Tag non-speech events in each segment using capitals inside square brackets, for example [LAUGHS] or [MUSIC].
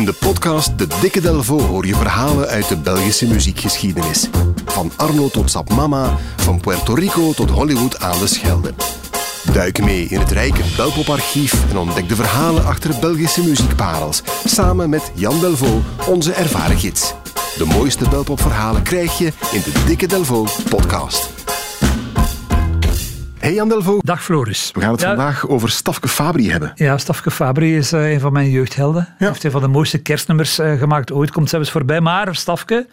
In de podcast De Dikke Delvo hoor je verhalen uit de Belgische muziekgeschiedenis. Van Arno tot Sap Mama, van Puerto Rico tot Hollywood aan de Schelde. Duik mee in het rijke Belpoparchief en ontdek de verhalen achter Belgische muziekparels. Samen met Jan Delvo, onze ervaren gids. De mooiste Belpopverhalen krijg je in de Dikke Delvo podcast. Hey Jan Delvo. Dag Floris. We gaan het Ja, vandaag over Stafke Fabri hebben. Ja, Stafke Fabri is eh, een van mijn jeugdhelden. Hij heeft een van de mooiste kerstnummers eh, gemaakt ooit. Komt zelfs voorbij. Maar Stafke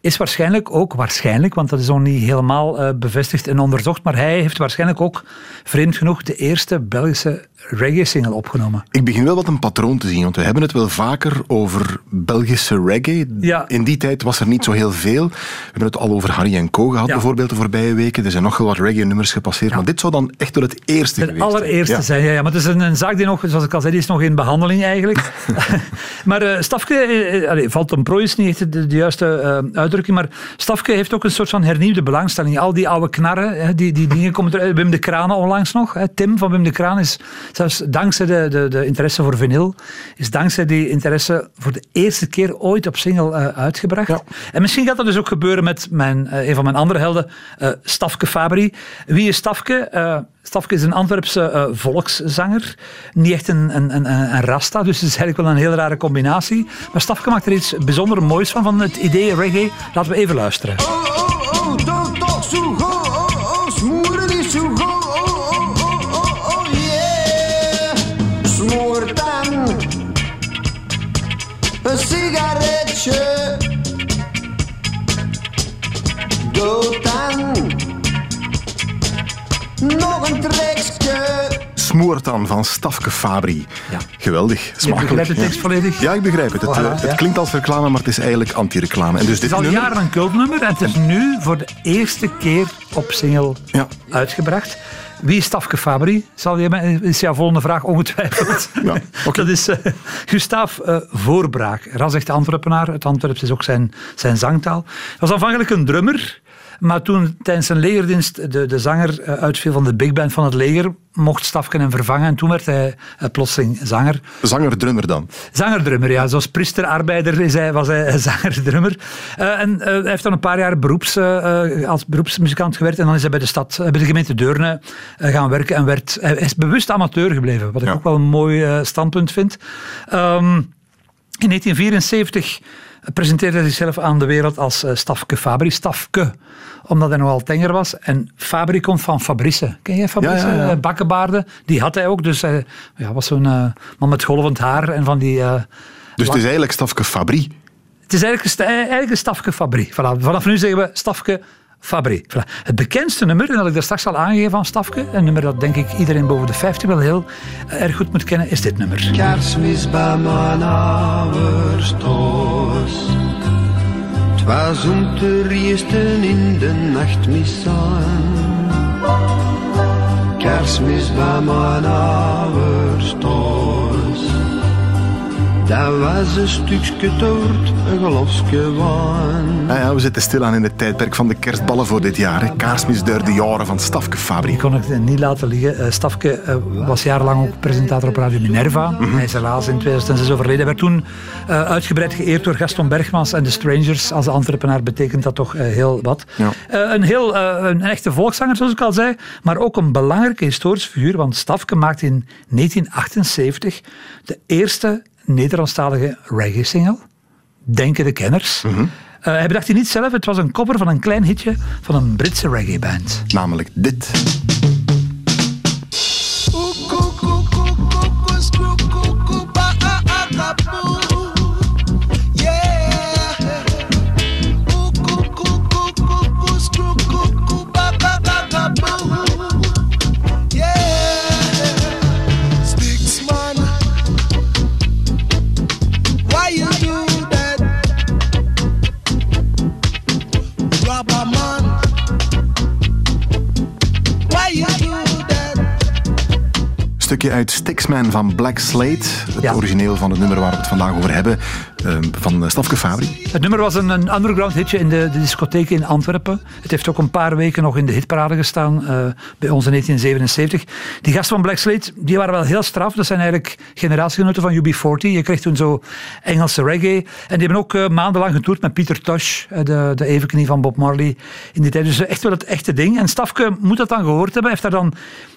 is waarschijnlijk ook, waarschijnlijk, want dat is nog niet helemaal eh, bevestigd en onderzocht, maar hij heeft waarschijnlijk ook, vreemd genoeg, de eerste Belgische reggae-single opgenomen. Ik begin wel wat een patroon te zien, want we hebben het wel vaker over Belgische reggae. Ja. In die tijd was er niet zo heel veel. We hebben het al over Harry en Co gehad Ja. bijvoorbeeld de voorbije weken. Er zijn nog wel wat reggae-nummers gepasseerd, maar dit zou dan echt wel het eerste Het geweest zijn. allereerste zijn, ja, ja. Maar het is een, een zaak die nog, zoals ik al zei, die is nog in behandeling eigenlijk. [LAUGHS] [LAUGHS] maar eh, Stafke, eh, eh, allee, valt een prooi is niet echt de, de juiste uitdrukking, maar Stafke heeft ook een soort van hernieuwde belangstelling. Al die oude knarren, hè, die, die dingen komen er. Wim de Kraan onlangs nog. Hè. Tim van Wim de Kraan is zelfs dankzij de, de, de interesse voor vinyl, is dankzij die interesse voor de eerste keer ooit op single eh, uitgebracht. Ja. En misschien gaat dat dus ook gebeuren met mijn, eh, een van mijn andere helden, eh Stafke Fabri. Wie is Stafke? Eh, Stafke is een Antwerpse eh, volkszanger. Niet echt een, een, een, een rasta, dus het is eigenlijk wel een heel rare combinatie. Maar Stafke maakt er iets bijzonder moois van, van het idee reggae. Laten we even luisteren. Oh, oh, oh, don't talk so Dood dan nog een trekje. Smoertan van Stafke Fabri. Ja. Geweldig, Je smakelijk. begrijpt de ja. tekst volledig? Ja, ik begrijp het. Het, Voilà, eh, het klinkt als reclame, maar het is eigenlijk anti-reclame. En dus Het dit is al nummer... jaren een cultnummer en het is nu voor de eerste keer op single Ja. uitgebracht. Wie is Stafke Fabri? Zal je, is jouw volgende vraag ongetwijfeld. [LAUGHS] Ja. Dat is eh Gustaaf eh, Voorbraak. Ras echt Antwerpenaar. Het Antwerps is ook zijn, zijn zangtaal. Hij was aanvankelijk een drummer. Maar toen tijdens zijn legerdienst de, de zanger eh, uitviel van de big band van het leger, mocht Stafke hem vervangen. En toen werd hij eh, plotseling zanger. Zanger-drummer dan. Zanger-drummer, ja. Zoals priester-arbeider was hij [LAUGHS] zanger-drummer. Eh, en hij heeft dan een paar jaar beroeps, als beroepsmuzikant gewerkt. En dan is hij bij de stad, bij de gemeente Deurne gaan werken. En werd, hij is bewust amateur gebleven. Wat ik Ja. ook wel een mooi standpunt vind. Ehm, in 1974 presenteerde zichzelf aan de wereld als eh, Stafke Fabri. Stafke, omdat hij nogal tenger was. En Fabri komt van Fabrice. Ken jij Fabrice? Ja, ja, ja. Eh, Bakkenbaarden. Die had hij ook. Dus hij ja, was zo'n eh, man met golvend haar en van die... eh, Dus het is eigenlijk Stafke Fabri. het is eigenlijk eigenlijk een Stafke Fabri. Voilà. Vanaf nu zeggen we Stafke Fabri. Voilà. Het bekendste nummer, en dat ik daar straks al aangegeven van Stafke, een nummer dat denk ik iedereen boven de 50 wel heel erg goed moet kennen, is dit nummer. Kerstmis bij mijn ouders thuis. Het was om te riesten in de nachtmis aan. Kerstmis bij mijn ouders thuis. Dat was een stukje toort, een glasje wijn. Ja, ja, we zitten stilaan in het tijdperk van de kerstballen voor dit jaar. Kaarsmis door de jaren van Stafke Fabri. Die kon ik eh, niet laten liggen. Eh, Stafke eh, was jarenlang ook presentator op Radio Minerva. Hij is helaas in 2006 overleden. Hij werd toen eh, uitgebreid geëerd door Gaston Bergmans en de Strangers. Als Antwerpenaar betekent dat toch heel wat. Ja. Eh, een, heel, een echte volkszanger, zoals ik al zei. Maar ook een belangrijke historische figuur. Want Stafke maakte in 1978 de eerste Nederlandstalige reggae-single. Denken de kenners. Mhm. Eh, hij bedacht die niet zelf. Het was een cover van een klein hitje van een Britse reggae-band. Namelijk dit. Stukje uit Sticksman van Black Slate. Het Ja. origineel van het nummer waar we het vandaag over hebben. Eh, van eh, Stafke Fabri. Het nummer was een, een underground hitje in de, de discotheek in Antwerpen. Het heeft ook een paar weken nog in de hitparade gestaan eh, bij ons in 1977. Die gasten van Black Slate die waren wel heel straf. Dat zijn eigenlijk generatiegenoten van UB40. Je kreeg toen zo Engelse reggae. En die hebben ook eh, maandenlang getoerd met Pieter Tosh, de, de evenknie van Bob Marley in die tijd. Dus echt wel het echte ding. En Stafke moet dat dan gehoord hebben. Heeft daar dan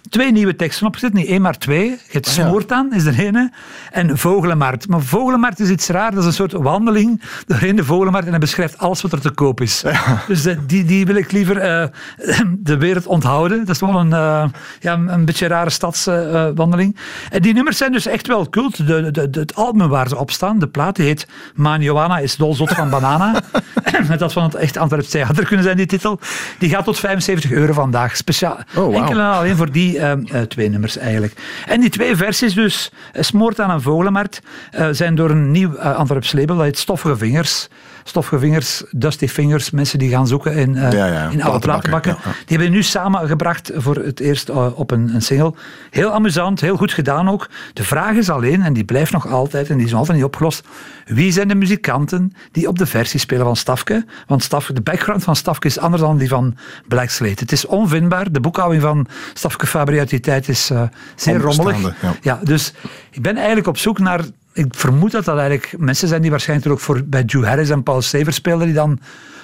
twee nieuwe teksten op gezet. Niet één, maar twee. Het ja. smoort aan is er ene. En Vogelenmarkt. Maar Vogelenmarkt is iets raar. Dat is een soort wandeling doorheen de Vogelenmarkt. En hij beschrijft alles wat er te koop is. Dus eh, die, die wil ik liever eh, [CLEARS THROAT] de wereld onthouden. Dat is wel een, eh, ja, een beetje rare stadswandeling. en die nummers zijn dus echt wel cult. De, de, de- het album waar ze op staan, de plaat, die heet Maan Johanna is dolzot van banana. [LAUGHS] [CLEARS THROAT] Dat van het echt Antwerps theater kunnen zijn, die titel. Die gaat tot 75 euro vandaag. Speciaal. Oh. Enkel en alleen voor die twee nummers eigenlijk. En die twee versies dus, Smoort aan een Vogelenmarkt, eh, zijn door een nieuw eh, Antwerps label, dat heet Stoffige Vingers. Stoffige Vingers, Dusty Fingers, mensen die gaan zoeken in, Ja, ja, in oude platenbakken, ja. Die hebben nu samengebracht voor het eerst eh, op een, een single. Heel amusant, heel goed gedaan ook. De vraag is alleen, en die blijft nog altijd, en die is nog altijd niet opgelost, wie zijn de muzikanten die op de versie spelen van Stafke? Want Stafke, de background van Stafke is anders dan die van Black Slate. Het is onvindbaar. De boekhouding van Stafke Fabri uit die tijd is eh, zeer rommelig. Ja. dus ik ben eigenlijk op zoek naar... Ik vermoed dat dat eigenlijk mensen zijn die waarschijnlijk ook voor, bij Joe Harris en Paul Sever speelden, die dan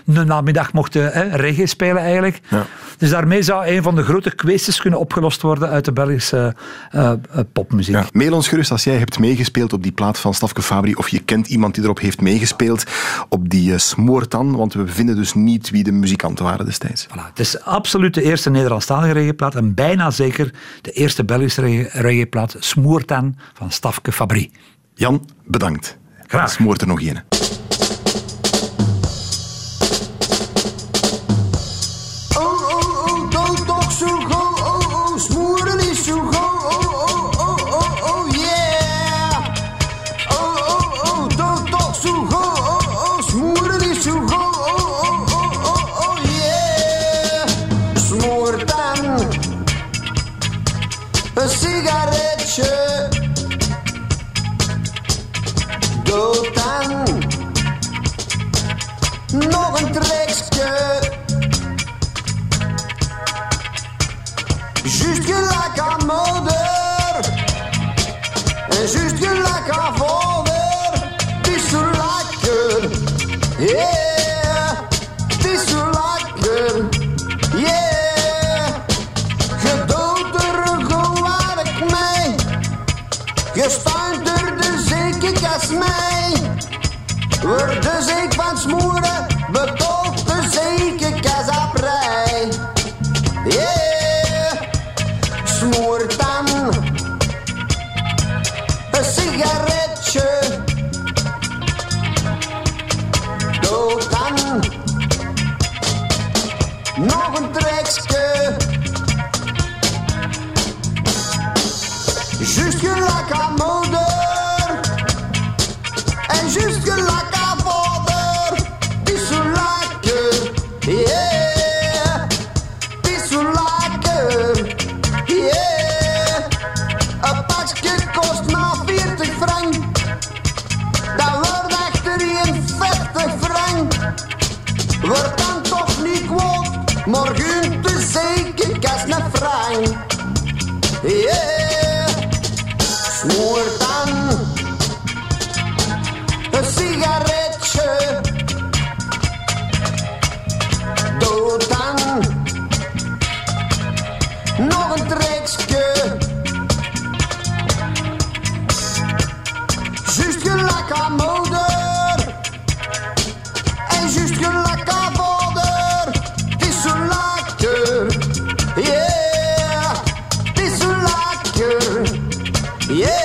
een namiddag mochten hè, reggae spelen eigenlijk. Ja. Dus daarmee zou een van de grote kwesties kunnen opgelost worden uit de Belgische eh, eh, popmuziek. Ja. Mail ons gerust als jij hebt meegespeeld op die plaat van Stafke Fabri of je kent iemand die erop heeft meegespeeld op die uh, smoortan, want we vinden dus niet wie de muzikanten waren destijds. Voilà. Het is absoluut de eerste Nederlandstalige reggaeplaat en bijna zeker de eerste Belgische reggae- reggaeplaat Smoortan van Stafke Fabri. Jan, bedankt. Graag. Smoort er nog een. Juste gelijk aan moeder En juste gelijk aan vader Het is zo lekker Yeah. Het is zo lekker Yeah. Je doet er gewoon mee. Je stuint er de zeker als mij Word de zeek van smoeren. Betoelt de zeker kazaprij Yeah, smoor dan een sigaretje. Doe dan nog een Yeah, smoor Yeah.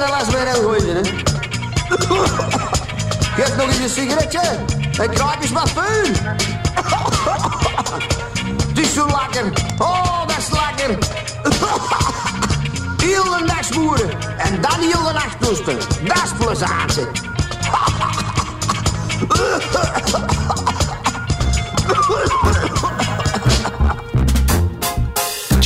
de las weer heel goed, hè. Geef nog eens een sigaretje. Het kruip is wat puin. Het is zo. Oh, dat is lekker. Heel de dag smoeren. En dan heel de nacht rusten. Dat is plezant,